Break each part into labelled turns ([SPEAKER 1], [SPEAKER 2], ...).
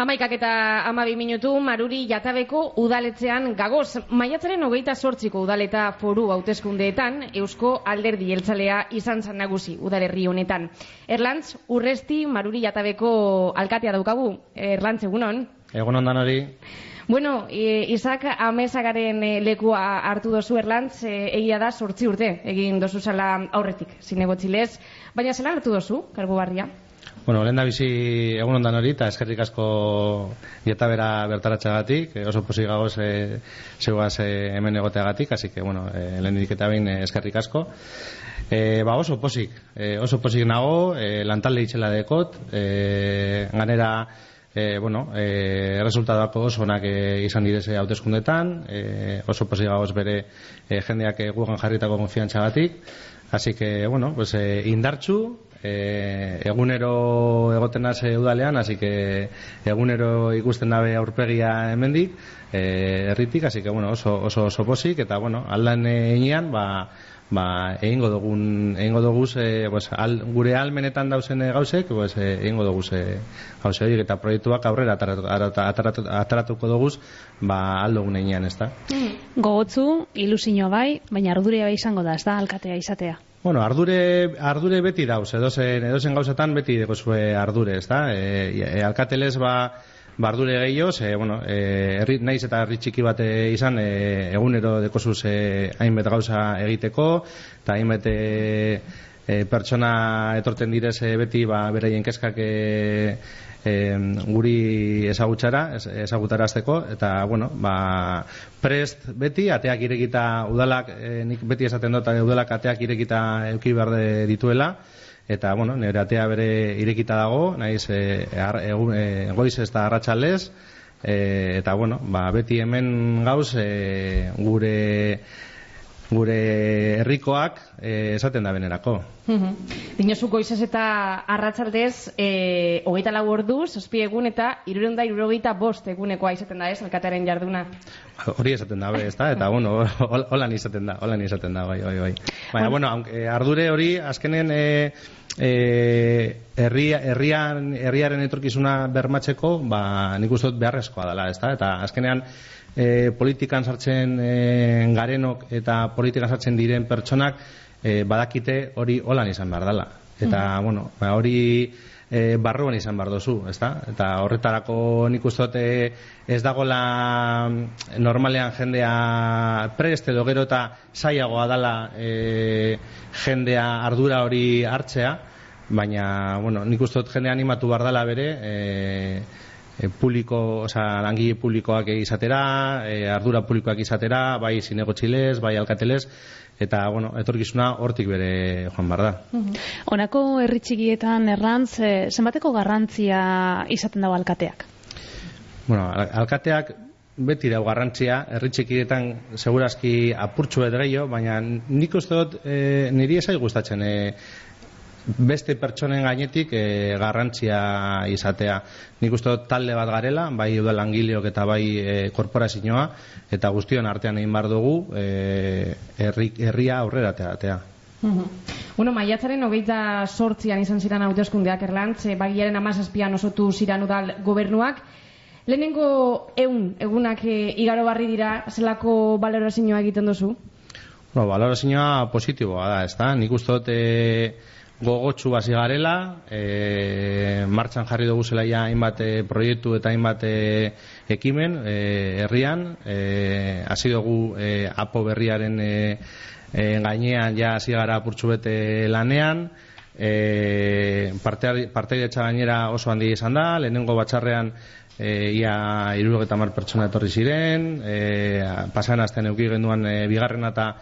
[SPEAKER 1] Amaikak eta amabi minutu, maruri jatabeko udaletzean gagoz. Maiatzaren hogeita sortziko udaleta foru hauteskundeetan, Eusko alderdi jeltzalea izan zan nagusi udalerri honetan. Erlantz, urresti maruri jatabeko alkatea daukagu. Erlantz, egunon?
[SPEAKER 2] Egunon dan hori.
[SPEAKER 1] Bueno, e, Isaac amezagaren e, lekua hartu dozu Erlantz, e, egia da sortzi urte, egin dozu zala aurretik, zinegotxilez. Baina zela hartu dozu, kargu barria?
[SPEAKER 2] Bueno, lehen da bizi egun ondan hori, eta eskerrik asko bera bertaratxagatik, e, oso posi gagoz e, zeuaz e, hemen egoteagatik, así que, bueno, e, lehen diketa behin e, eskerrik asko. E, ba, oso posik, e, oso posik nago, e, lantalde itxela dekot, e, ganera, e, bueno, e, resultatuak oso onak e, izan direze hauteskundetan, e, oso posik gagoz bere e, jendeak e, gugan jarritako konfiantzagatik, así que, bueno, pues, e, indartxu, e, egunero egoten nase udalean, así que egunero ikusten dabe aurpegia hemendik, eh herritik, así que bueno, oso oso oso posik eta bueno, aldan einean, ba ba egingo dugun egingo dugu e, pues, al, gure almenetan dauzen gauzek pues e, egingo dugu e, gauze horiek eta proiektuak aurrera ataratu, ataratu, ataratuko dugu ba aldogun einean, ezta.
[SPEAKER 3] Gogotzu ilusio bai, baina arduria bai izango da, ez da alkatea izatea.
[SPEAKER 2] Bueno, ardure, ardure beti dauz, edozen, edozen gauzetan beti deko zue ardure, ez da? E, e, alkatelez ba, ba ardure gehioz, e, bueno, e, erri, naiz eta herri txiki bat izan, e, egunero deko zuz e, hainbet gauza egiteko, eta hainbet e, e, pertsona etorten direz e, beti ba, beraien keskak e, e, guri ezagutzara, ezagutarazteko eta bueno, ba, prest beti ateak irekita udalak e, nik beti esaten dut udalak ateak irekita eduki behar dituela eta bueno, nire atea bere irekita dago, naiz e, e, goiz ez da arratsaldez e, eta bueno, ba, beti hemen gauz e, gure gure herrikoak e, esaten da benerako.
[SPEAKER 1] Dinosu goizez eta arratsaldez e, hogeita lau ordu, zazpi egun eta irurenda irurogeita bost egunekoa izaten da ez, alkataren jarduna.
[SPEAKER 2] Hori esaten da, eta, eta bueno, holan izaten da, holan izaten da, bai, bai, bai. Baina, bueno, aunque, ardure hori, azkenen, e, e, herria, herrian, herriaren etorkizuna bermatzeko, ba, nik uste dut beharrezkoa dela, ezta? Eta azkenean, e, politikan sartzen e, garenok eta politikan sartzen diren pertsonak e, badakite hori holan izan behar dela. Eta, mm. bueno, ba, hori e, barruan izan behar dozu, ezta? Eta horretarako nik uste ez dagola normalean jendea prest edo gero eta zaiagoa dela e, jendea ardura hori hartzea, baina, bueno, nik uste jendea animatu behar dela bere, e, e, publiko, oza, langile publikoak izatera, e, ardura publikoak izatera, bai zinegotxilez, bai alkatelez, eta, bueno, etorkizuna hortik bere joan bar da.
[SPEAKER 3] Honako herritxigietan errantz, e, zenbateko garrantzia izaten dago alkateak?
[SPEAKER 2] Bueno, alkateak beti dago garrantzia, herritxikietan segurazki apurtxu edo gehiago, baina nik uste dut e, niri esai gustatzen e, beste pertsonen gainetik e, garrantzia izatea. Nik uste dut talde bat garela, bai udal langileok eta bai e, korporazioa, eta guztion artean egin bar dugu e, herria aurrera teatea.
[SPEAKER 1] Bueno, maiatzaren hogeita sortzian izan ziren hauteskundeak erlantz, e, bagiaren amazazpian osotu ziren udal gobernuak. Lehenengo eun, egunak e, igaro barri dira, zelako balorazioa egiten duzu?
[SPEAKER 2] Bueno, balorazioa positiboa da, ez da? Nik uste dut... E, gogotsu hasi garela, e, martxan jarri dugu zela ja hainbat e, proiektu eta hainbat e, ekimen e, herrian, e, hasi dugu e, apo berriaren e, e, gainean ja hasi gara apurtxu bete lanean, e, parte, parte gainera oso handi izan da, lehenengo batxarrean e, ia irurogeta mar pertsona etorri ziren, e, pasan azten euki genduan e, bigarren eta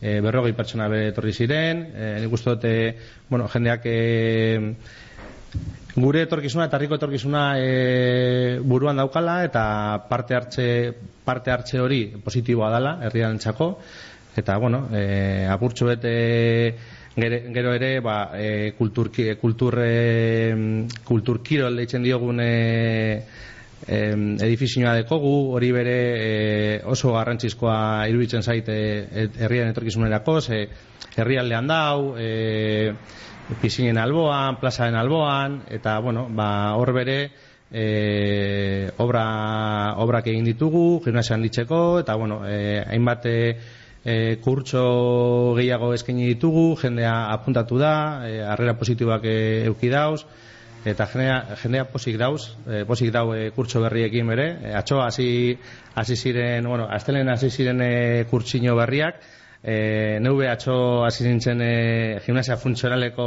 [SPEAKER 2] e, berrogei pertsona etorri ziren, e, nik uste dute, bueno, jendeak e, gure etorkizuna eta herriko etorkizuna e, buruan daukala eta parte hartze, parte hartze hori positiboa dela herrian txako, eta, bueno, e, apurtxo bete gero ere ba, e, kultur, kultur, e, kultur kirol deitzen diogun e, eh, edifizioa dekogu, hori bere eh, oso garrantzizkoa iruditzen zaite herrian etorkizunerako, ze herrialdean dau, eh, pisinen alboan, plazaren alboan, eta bueno, ba, hor bere e, obra, obrak egin ditugu, gimnasian ditzeko, eta bueno, e, hainbat e, e, kurtso gehiago eskaini ditugu, jendea apuntatu da, e, positiboak e, euki dauz, eta jendea, jendea posik dauz, e, posik dau e, kurtso berriekin bere, e, atxo hasi hasi ziren, bueno, astelen hasi ziren e, kurtsino berriak, e, neube atxo hasi nintzen e, gimnasia funtzionaleko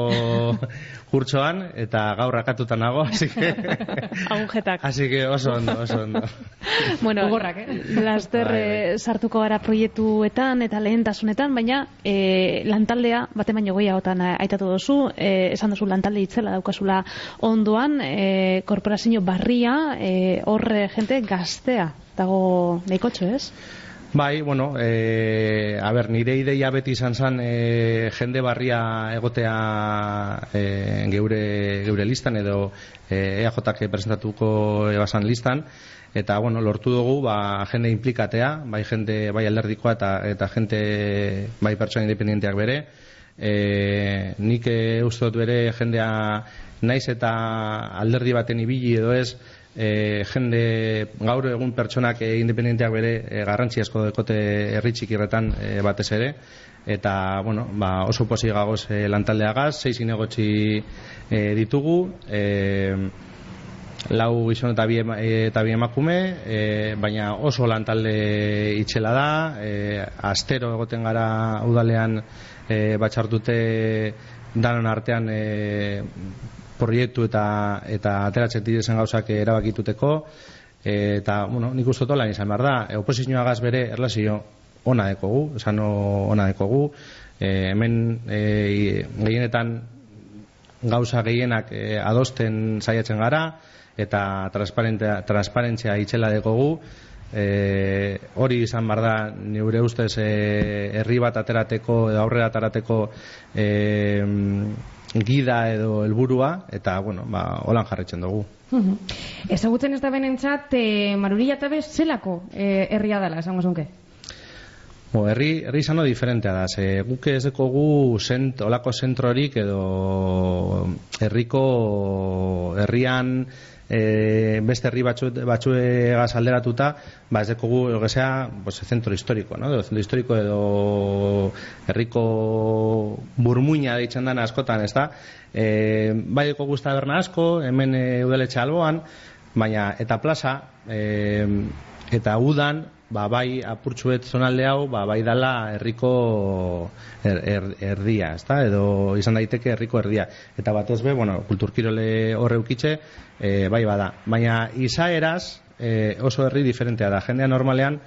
[SPEAKER 2] kurtsoan, eta gaur rakatuta nago, así que...
[SPEAKER 3] Agujetak.
[SPEAKER 2] así que oso ondo, oso ondo.
[SPEAKER 3] bueno,
[SPEAKER 1] Gogorrak, eh?
[SPEAKER 3] laster
[SPEAKER 2] Bai, bai.
[SPEAKER 3] eh, sartuko gara proiektuetan eta lehentasunetan, baina eh, lantaldea, bate baino gehiagotan eh, aitatu duzu, eh, esan duzu lantalde itzela daukazula ondoan, eh, korporazio barria, eh, horre jente gaztea, dago nahikotxo, ez?
[SPEAKER 2] Bai, bueno, e, a ber, nire ideia beti izan zen e, jende barria egotea e, geure, geure listan edo e, EAJak presentatuko ebasan listan. Eta bueno, lortu dugu ba, jende implikatea, bai jende bai alderdikoa eta eta jente bai pertsona independenteak bere. E, nik e, uste dut bere jendea naiz eta alderdi baten ibili edo ez e, jende gaur egun pertsonak e, independenteak bere e, garrantzi asko dekote herri txikirretan e, batez ere. Eta bueno, ba, oso posi gagoz e, lantaldeagaz, sei zinegotzi e, ditugu. E, lau gizon eta bi, eta bi emakume e, baina oso lantalde itxela da. E, astero egoten gara udalean e, batxartute danon artean e, proiektu eta eta ateratzen direzen gauzak erabakituteko eta bueno, nik uste dut izan behar da. E, oposizioagaz bere erlazio ona dekogu, esan ona dekogu. E, hemen e, gehienetan gauza gehienak e, adosten saiatzen gara eta transparentzia itxela dekogu. E, hori izan bar da neure ustez e, herri bat aterateko aurrera aterateko e, gida edo helburua eta bueno, ba, holan jarretzen dugu.
[SPEAKER 1] Ezagutzen ez da benentzat, e, Maruri Jatabe zelako e, herria dela, esango zunke?
[SPEAKER 2] Bo, herri, herri izano diferentea da, ze guk ez dekogu zent, olako zentrorik edo herriko herrian e, beste herri batzu, batzuegaz alderatuta, ba ez dekogu egezea, pues, zentro historiko, no? Edo, zentro historiko edo herriko burmuina deitzen dana askotan, ez da? E, bai deko guzta berna asko, hemen e, udaletxe alboan, baina eta plaza, e, eta udan, ba, bai apurtxuet zonalde hau, ba, bai dala herriko er, er, erdia, ezta? edo izan daiteke herriko erdia. Eta batez be, bueno, kulturkirole horre ukitxe, e, bai bada. Baina izaeraz e, oso herri diferentea da. Jendea normalean,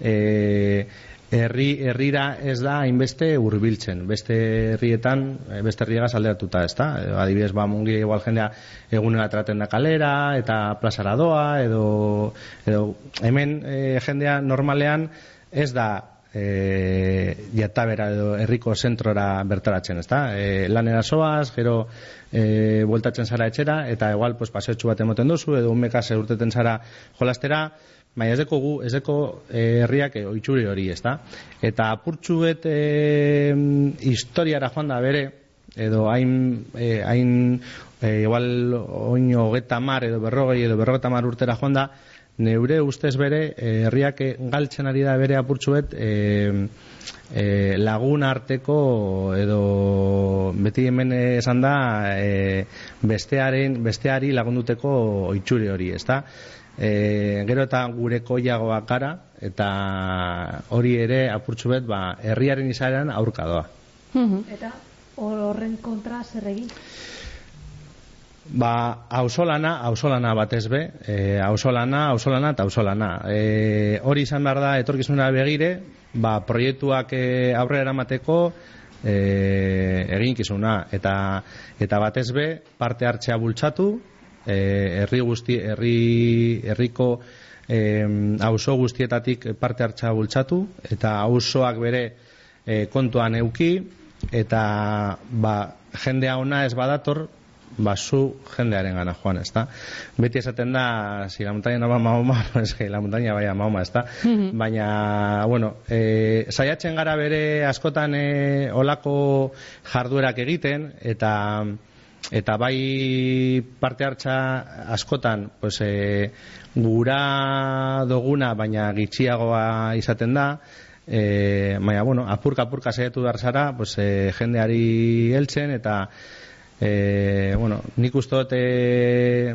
[SPEAKER 2] e, herri herrira ez da hainbeste hurbiltzen beste herrietan eh, beste herriegaz alderatuta ezta Eh, adibidez ba mungi igual jendea egunera traten da kalera eta plazara doa edo, edo hemen eh, jendea normalean ez da e, jatabera edo herriko zentrora bertaratzen, ezta? E, lanera soaz, gero e, bueltatzen zara etxera, eta igual, pues, paseotxu bat emoten duzu, edo un mekase urteten zara jolastera, baina ez deko gu, ez deko eh, herriak e, oitxuri hori, ezta? Eta apurtxuet e, historiara joan da bere, edo hain, e, hain e, igual oin hogeta mar edo berrogei edo berrogeta mar urtera joan da, neure ustez bere, eh, herriak eh, galtzen ari da bere apurtxuet eh, eh, lagun arteko edo beti hemen esan da eh, bestearen, besteari lagunduteko oitxuri hori, ezta? E, gero eta gure koiagoak gara eta hori ere apurtxu bet ba, herriaren izaeran aurka doa.
[SPEAKER 3] Eta horren kontra zer egin?
[SPEAKER 2] Ba, ausolana, ausolana batez be, e, ausolana, ausolana eta ausolana. E, hori izan behar da etorkizuna begire, ba, proiektuak e, aurrera eramateko e, eginkizuna eta eta batez be parte hartzea bultzatu, herri guzti herri herriko em, auzo guztietatik parte hartzea bultzatu eta auzoak bere e, kontuan euki eta ba, jendea ona ez badator ba, zu jendearen gana joan, ezta? Beti esaten da, si la montaña no va a Mahoma, pues que la montaña vaya a Mahoma, ezta? Baina, bueno, e, saiatzen gara bere askotan e, olako jarduerak egiten, eta eta bai parte hartza askotan pues, e, gura doguna baina gitxiagoa izaten da e, baina bueno, apurka apurka saiatu dar zara pues, e, jendeari heltzen eta e, bueno, nik ustot e,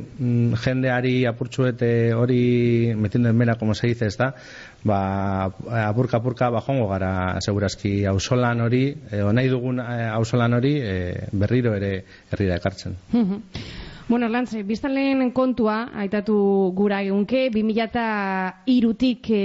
[SPEAKER 2] jendeari apurtzuete hori metiendo en como se dice ez da ba, apurka apurka bajongo gara segurazki ausolan hori e, nahi dugun ausolan hori e, berriro ere herrira ekartzen
[SPEAKER 1] Bueno, Lantze, biztan lehen kontua, aitatu gura egunke, 2002-tik e,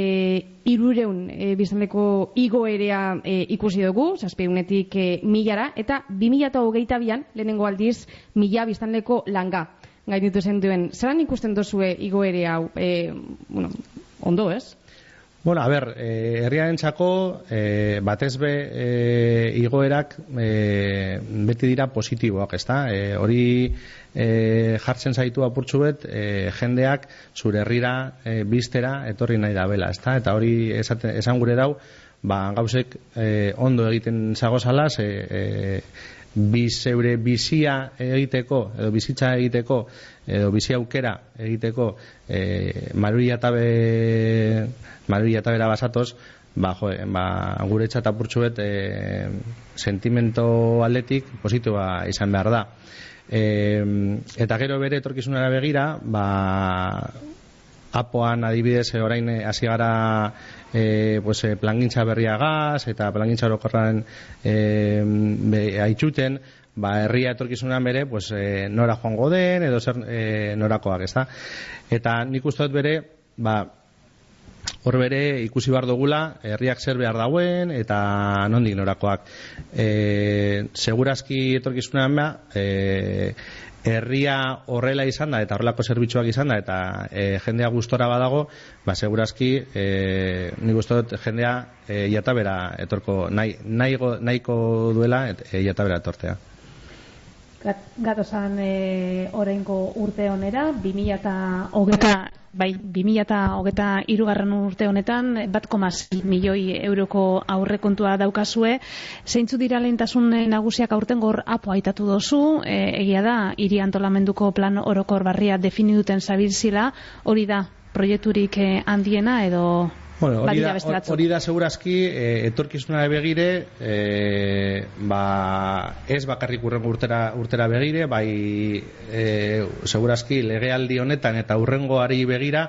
[SPEAKER 1] irureun e, biztanleko igoerea e, ikusi dugu, zazpeunetik e, milara, eta 2008-bian, lehenengo aldiz, mila biztanleko langa. Gainitu zen duen, zeran ikusten dozue igoerea hau, e, bueno, ondo ez?
[SPEAKER 2] Bueno, a ber, eh, herriaren txako, eh, batez be, eh, igoerak eh, beti dira positiboak, ezta? Eh, hori eh, jartzen zaitu apurtxu bet, eh, jendeak zure herrira eh, biztera etorri nahi da bela, ezta? Eta hori esan gure dau, ba, gauzek eh, ondo egiten zagozala, ze, eh, biz bizia egiteko, edo bizitza egiteko, edo bizi aukera egiteko, eh, maruri atabe Madrid eta bera basatoz, ba, jo, ba, gure txat apurtxu bet, e, sentimento atletik positiboa izan behar da. E, eta gero bere etorkizunera begira, ba, apoan adibidez orain hasi gara e, pues, plangintza berriagaz eta plangintza orokorraren e, aitzuten ba, herria etorkizunan bere pues, e, nora joango den edo zer e, norakoak ez eta nik uste dut bere ba, hor bere ikusi bar dugula herriak zer behar dauen eta nondik norakoak. E, segurazki etorkizunean ba e, herria horrela izan da eta horrelako zerbitzuak izan da eta e, jendea gustora badago ba segurazki e, ni gustot jendea e, jatabera etorko nahi, nahiko duela et, e, jatabera etortea
[SPEAKER 3] Gatozan e, oraingo urte honera 2020 bai, 2008 irugarren urte honetan, bat milioi euroko aurrekontua daukazue. Zeintzu dira lehentasun nagusiak aurten gor apo aitatu dozu, e, egia da, hiri antolamenduko plan orokor barria definiduten zabilzila, hori da, proiekturik eh, handiena edo
[SPEAKER 2] Bueno, hori da, hori da segurazki e, etorkizuna begire e, ba, ez bakarrik urrengo urtera, urtera begire bai e, segurazki legealdi honetan eta urrengoari begira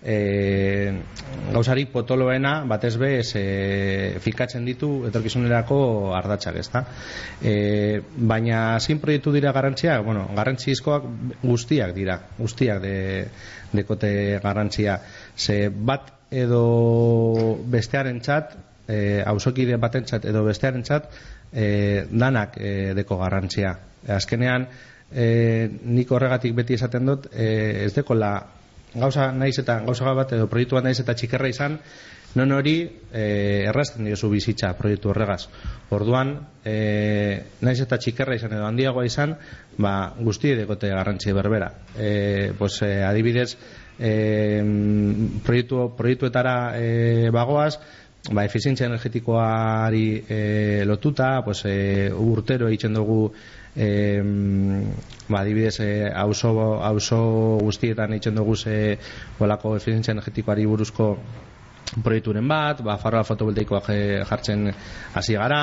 [SPEAKER 2] e, gauzari potoloena batez be e, fikatzen ditu etorkizunerako ardatsak ez da e, baina zin proiektu dira garrantzia? Bueno, garrantzizkoak guztiak dira guztiak de, dekote garrantzia. Ze bat edo bestearen txat, e, hausokide baten txat edo bestearen txat, e, danak e, deko garrantzia. Azkenean, e, nik horregatik beti esaten dut, e, ez deko la gauza naiz eta gauza bat edo proiektu bat naiz eta txikerra izan, non hori e, errazten diozu bizitza proiektu horregaz. Orduan, e, naiz eta txikerra izan edo handiagoa izan, ba, guzti edekote garrantzia berbera. E, pues, e, adibidez, e, proiektu, proiektuetara e, bagoaz, ba, efizientzia energetikoari e, lotuta, pues, e, urtero egiten dugu e, ba, dibidez, e, auzo guztietan egiten dugu ze bolako efizientzia energetikoari buruzko proiekturen bat, ba, farroa fotovoltaikoak jartzen hasi gara,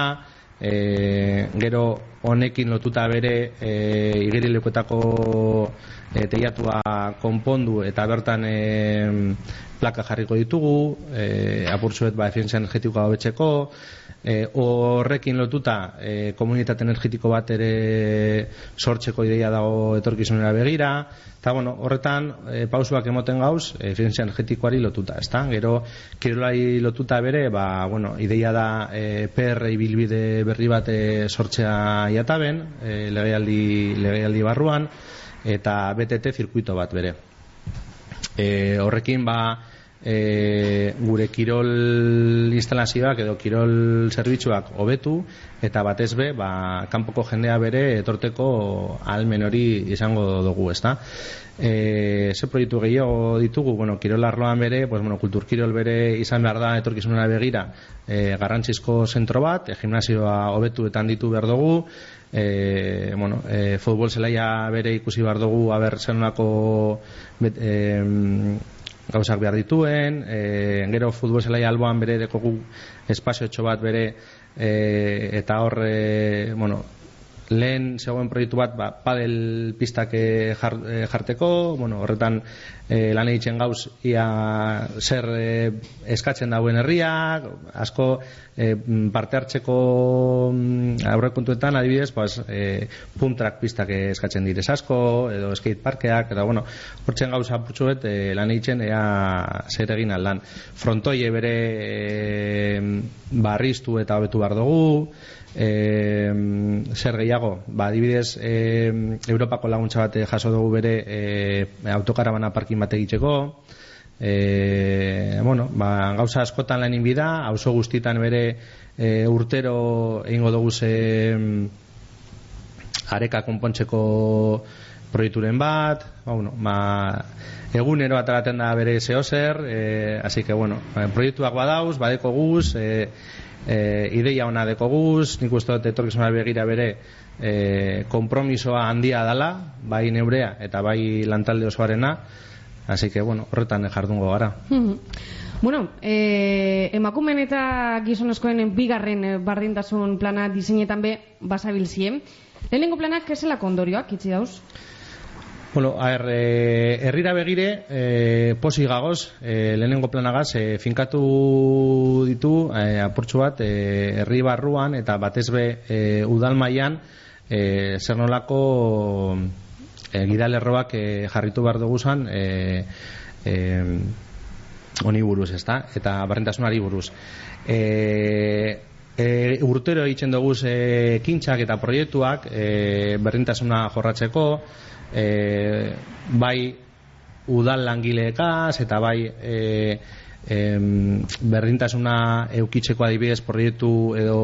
[SPEAKER 2] e, gero honekin lotuta bere e, igerilekuetako e, teiatua konpondu eta bertan e, plaka jarriko ditugu e, apurtzuet ba, efientzia energetikoa hobetzeko e, horrekin lotuta e, komunitate energetiko bat ere sortzeko ideia dago etorkizunera begira eta bueno, horretan e, pausuak emoten gauz efientzia energetikoari lotuta ezta? gero kirolai lotuta bere ba, bueno, ideia da e, PR ibilbide berri bat e, sortzea iataben e, legealdi, legealdi barruan eta BTT zirkuito bat bere e, horrekin ba e, gure kirol instalazioak edo kirol zerbitzuak hobetu eta batez be, ba, kanpoko jendea bere etorteko almen hori izango dugu, ezta? E, ze proiektu gehiago ditugu, bueno, kirol arloan bere, pues, bueno, kultur kirol bere izan behar da etorkizunera begira e, garrantzizko zentro bat, e, gimnasioa hobetu etan ditu behar dugu, e, bueno, e, futbol zelaia bere ikusi behar dugu, haber zenunako e, gauzak behar dituen, e, gero futbol zelai alboan bere dekogu espazio etxo bat bere e, eta hor, e, bueno, lehen zegoen proiektu bat ba, padel pistak eh, jarteko, bueno, horretan e, lan egiten gauz ia zer e, eskatzen dauen herriak, asko e, parte hartzeko mm, aurrekontuetan adibidez, pues, e, puntrak pistak eskatzen direz asko, edo skate parkeak, eta bueno, hortzen gauza putxuet e, lan egiten ea zer egin aldan. Frontoie bere e, barriztu eta hobetu bar dugu, e, zer gehiago? Ba, adibidez e, Europako laguntza bat jaso dugu bere e, autokarabana parkin bat egiteko. E, bueno, ba, gauza askotan lan inbida auzo guztitan bere e, urtero egingo dugu ze areka konpontzeko proiekturen bat. Ba, bueno, ba, egunero ataraten da bere zeo zer e, así que bueno, ba, proiektuak badauz badeko guz e, e, ideia ona deko guz, nik uste dut etorkizuna begira bere e, kompromisoa handia dala, bai neurea eta bai lantalde osoarena, así que, bueno, horretan jardungo gara.
[SPEAKER 1] Bueno, e, emakumen eta gizonezkoen bigarren eh, bardintasun plana diseinetan be basabilzie. Lehenengo planak kesela kondorioak, itzi dauz?
[SPEAKER 2] Bueno, a ver, eh, herrira begire, eh, posi gagoz, eh, lehenengo planagaz, eh, finkatu ditu, eh, apurtxu bat, eh, herri barruan, eta batez be, eh, udal maian, eh, zer nolako eh, gidalerroak eh, jarritu behar dugu zan, eh, eh, oni buruz, ez da? Eta barrentasunari buruz. Eh, E, urtero egiten dugu e, kintxak eta proiektuak e, berrintasuna jorratzeko e, bai udal langileekaz eta bai e, e, berdintasuna eukitzeko adibidez proiektu edo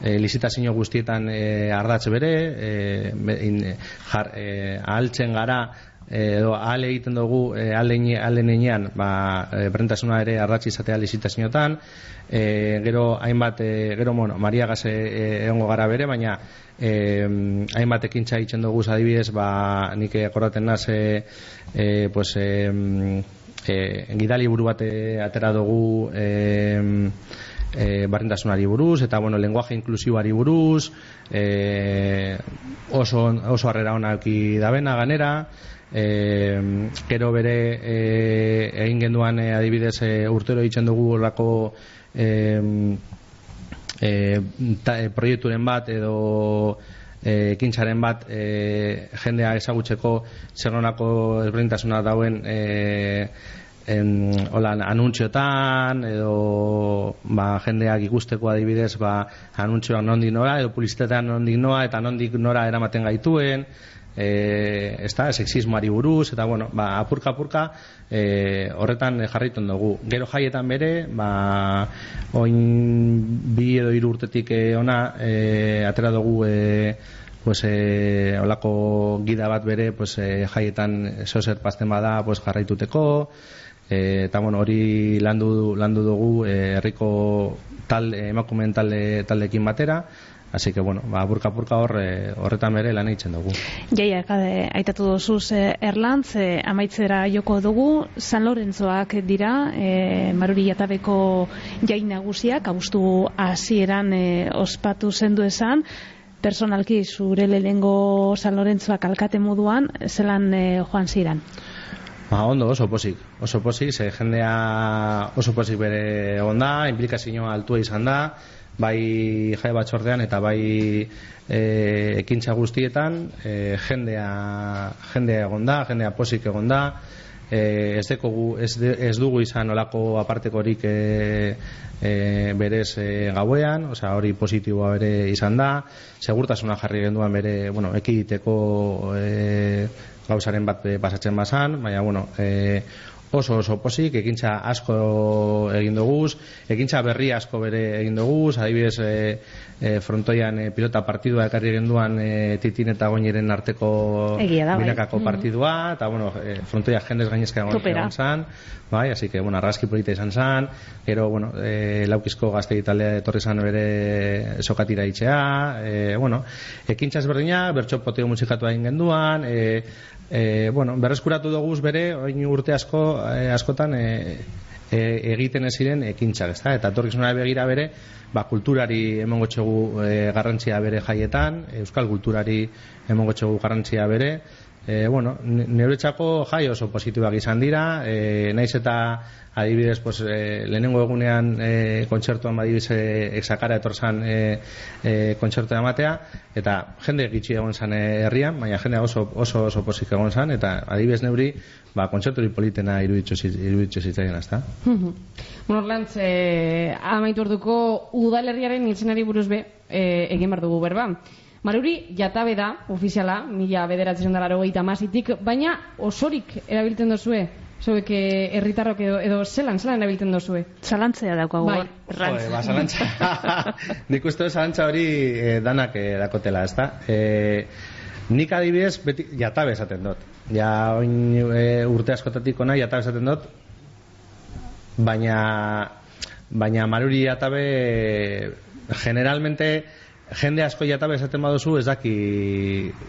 [SPEAKER 2] e, lizitazio guztietan e, ardatz bere e, jar, e, ahaltzen gara edo ale egiten dugu e, ale nenean ba, e, brentasuna ere arratzi izatea lizitazioetan. E, gero hainbat e, gero bueno, Maria Gaze e, egongo gara bere baina e, hainbat ekintza egiten dugu adibidez ba, nik akordaten naz e, e, pues, e, e, gidali buru bat atera dugu e, e, barrentasunari buruz eta bueno, lenguaje inklusiboari buruz e, oso, oso arrera ona eki dabena ganera e, gero bere e, egin genduan e, adibidez e, urtero egiten dugu horrako e, e, proiekturen bat edo e, ekintzaren bat e, jendea ezagutzeko zer nonako ezberdintasuna dauen e, en, holan, anuntziotan edo ba, jendeak ikusteko adibidez ba, anuntzioak nondik nora edo publizitatean nondik noa eta nondik nora eramaten gaituen e, ez da, sexismoari buruz, eta bueno, ba, apurka apurka e, horretan jarraitzen dugu. Gero jaietan bere, ba, oin bi edo hiru urtetik e, ona e, atera dugu e, pues, e, olako gida bat bere pues, e, jaietan zozer pazten bada pues, jarraituteko, e, eta bueno, hori landu, landu dugu herriko tal, emakumeen talde, taldekin batera, Así que, bueno, ba, burka burka hor, e, horretan bere lan eitzen dugu.
[SPEAKER 3] Jaia, kade, aitatu dozuz e, Erlantz, e, amaitzera joko dugu, San Lorentzoak dira, e, maruri jatabeko jai nagusiak, abustu hasieran e, ospatu zendu esan, personalki zure lehengo San Lorentzoak alkate moduan, zelan e, joan ziran?
[SPEAKER 2] Ba, ondo, oso posik. Oso posik, ze jendea oso posik bere onda, implikazioa altua izan da, bai jai batzordean eta bai e, ekintza guztietan e, jendea jendea egon da, jendea posik egon da. E, ez, dekogu, ez, ez dugu izan olako apartekorik e, e, berez e, gauean osea hori positiboa bere izan da. Segurtasuna jarri genduan bere bueno, ekiditeko e, gauzaren bat pasatzen bazan baina bueno, e, oso oso posik, ekintza asko egin duguz, ekintza berri asko bere egin duguz, adibidez e, e, frontoian e, pilota partidua ekarri genduan e, titin eta goiniren arteko
[SPEAKER 3] bai.
[SPEAKER 2] binakako partidua, eta bueno, e, frontoia jendez gainezka egon, zan, bai, así que, bueno, argazki polita izan zan, gero, bueno, e, laukizko gaztegi taldea etorri zan bere sokatira itxea, e, bueno, ekintza ezberdina, bertso poteo musikatu egin genduan, e, e, bueno, berreskuratu duguz bere, oin urte asko, e, askotan, e, e, egiten ez ziren ekintzak, ezta? Eta etorkizunera begira bere, ba, kulturari emongo txegu e, garrantzia bere jaietan, euskal kulturari emongo txegu garrantzia bere, e, bueno, ne- neuretzako jai oso positiboak izan dira, e, naiz eta adibidez, pues, e, lehenengo egunean e, kontzertuan badibidez e, exakara etorzan e, e, kontzertua ematea, eta jende gitxi egon zan e, herrian, baina jende oso oso, oso posik egon zan, eta adibidez neuri, ba, kontzerturi politena iruditzu zit- iruditzu zitzaien?
[SPEAKER 1] Mhm. Bueno, Orlantz, eh, amaitu orduko udalerriaren izenari buruz be, eh, egin behar dugu berba. Maruri jatabe da, ofiziala, mila bederatzen dara hogeita masitik, baina osorik erabiltzen dozue, zuek eh, herritarrok edo, edo zelan, zelan erabiltzen dozue.
[SPEAKER 3] Zalantzea daukagu.
[SPEAKER 1] Bai.
[SPEAKER 3] Erlantz.
[SPEAKER 2] Joe, ba, zalantza. Nik uste zalantza hori eh, danak eh, dakotela, ezta? Eh, nik adibidez, beti, jatabe esaten dut. Ja, oin eh, urte askotatik ona jatabe esaten dut, baina baina maruri jatabe generalmente jende asko jatabe esaten baduzu ez daki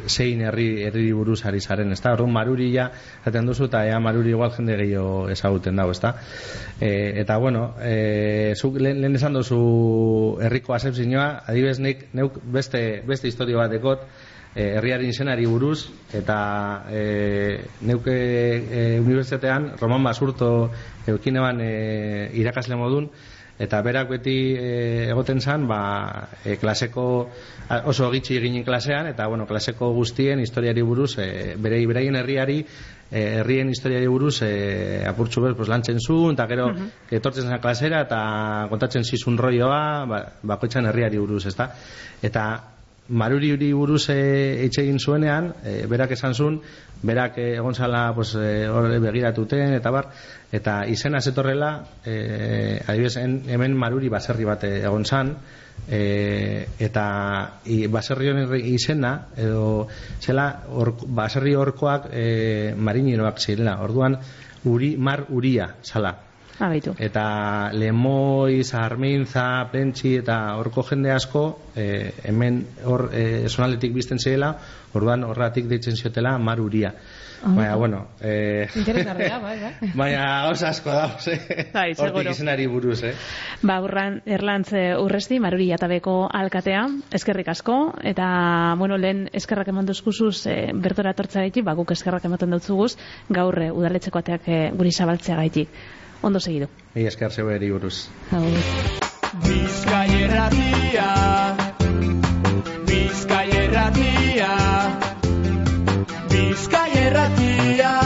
[SPEAKER 2] zein herri herri buruz ari zaren, ezta? Orduan maruri ja esaten duzu eta ea maruri igual jende gehiago ezaguten dago, ezta? E, eta bueno, e, zuk lehen, lehen esan duzu herriko asepzioa, adibidez nik neuk beste beste historia bat dekot, e, herriaren izenari buruz eta e, neuke e, unibertsitatean Roman Basurto eukin eban e, irakasle modun eta berak beti e, egoten zan ba, e, klaseko oso gitxi eginen klasean eta bueno, klaseko guztien historiari buruz e, bere beraien herriari herrien historiari buruz e, apurtxu bez, pues, lantzen zuen, eta gero etortzen zen klasera eta kontatzen zizun roioa, ba, bakoitzan herriari buruz, ezta? Eta maruri hori buruz e, etxe egin zuenean, e, berak esan zuen, berak e, egon zala pues, e, begiratuten, eta bar, eta izena zetorrela, e, adibidez, en- hemen maruri baserri bat egon zan, e, eta i, baserri honen izena, edo zela, or, baserri horkoak e, mariniroak zirela, orduan, uri, mar uria, zala.
[SPEAKER 3] Abaitu.
[SPEAKER 2] Eta Lemoi, Zarmintza, Plentsi eta horko jende asko e, hemen hor e, zonaldetik bizten zirela, orduan horratik deitzen ziotela mar uria. Baina, bueno, eh,
[SPEAKER 1] Interesgarria, bai, bai.
[SPEAKER 2] baina gauza asko da, eh?
[SPEAKER 3] Bai, seguro.
[SPEAKER 2] Izenari buruz, eh?
[SPEAKER 3] Ba, urran, erlantz eh, urresti, maruri jatabeko alkatea, eskerrik asko, eta, bueno, lehen eskerrak eman duzkuzuz, e, bertora tortza gaitik, ba, guk eskerrak ematen dutzuguz, gaur e, udaletxeko ateak e, guri zabaltzea gaitik. Ondo segidu.
[SPEAKER 2] Ni esker zeu eri buruz.
[SPEAKER 4] Bizkai erratia Bizkai erratia Bizkai erratia Bizkai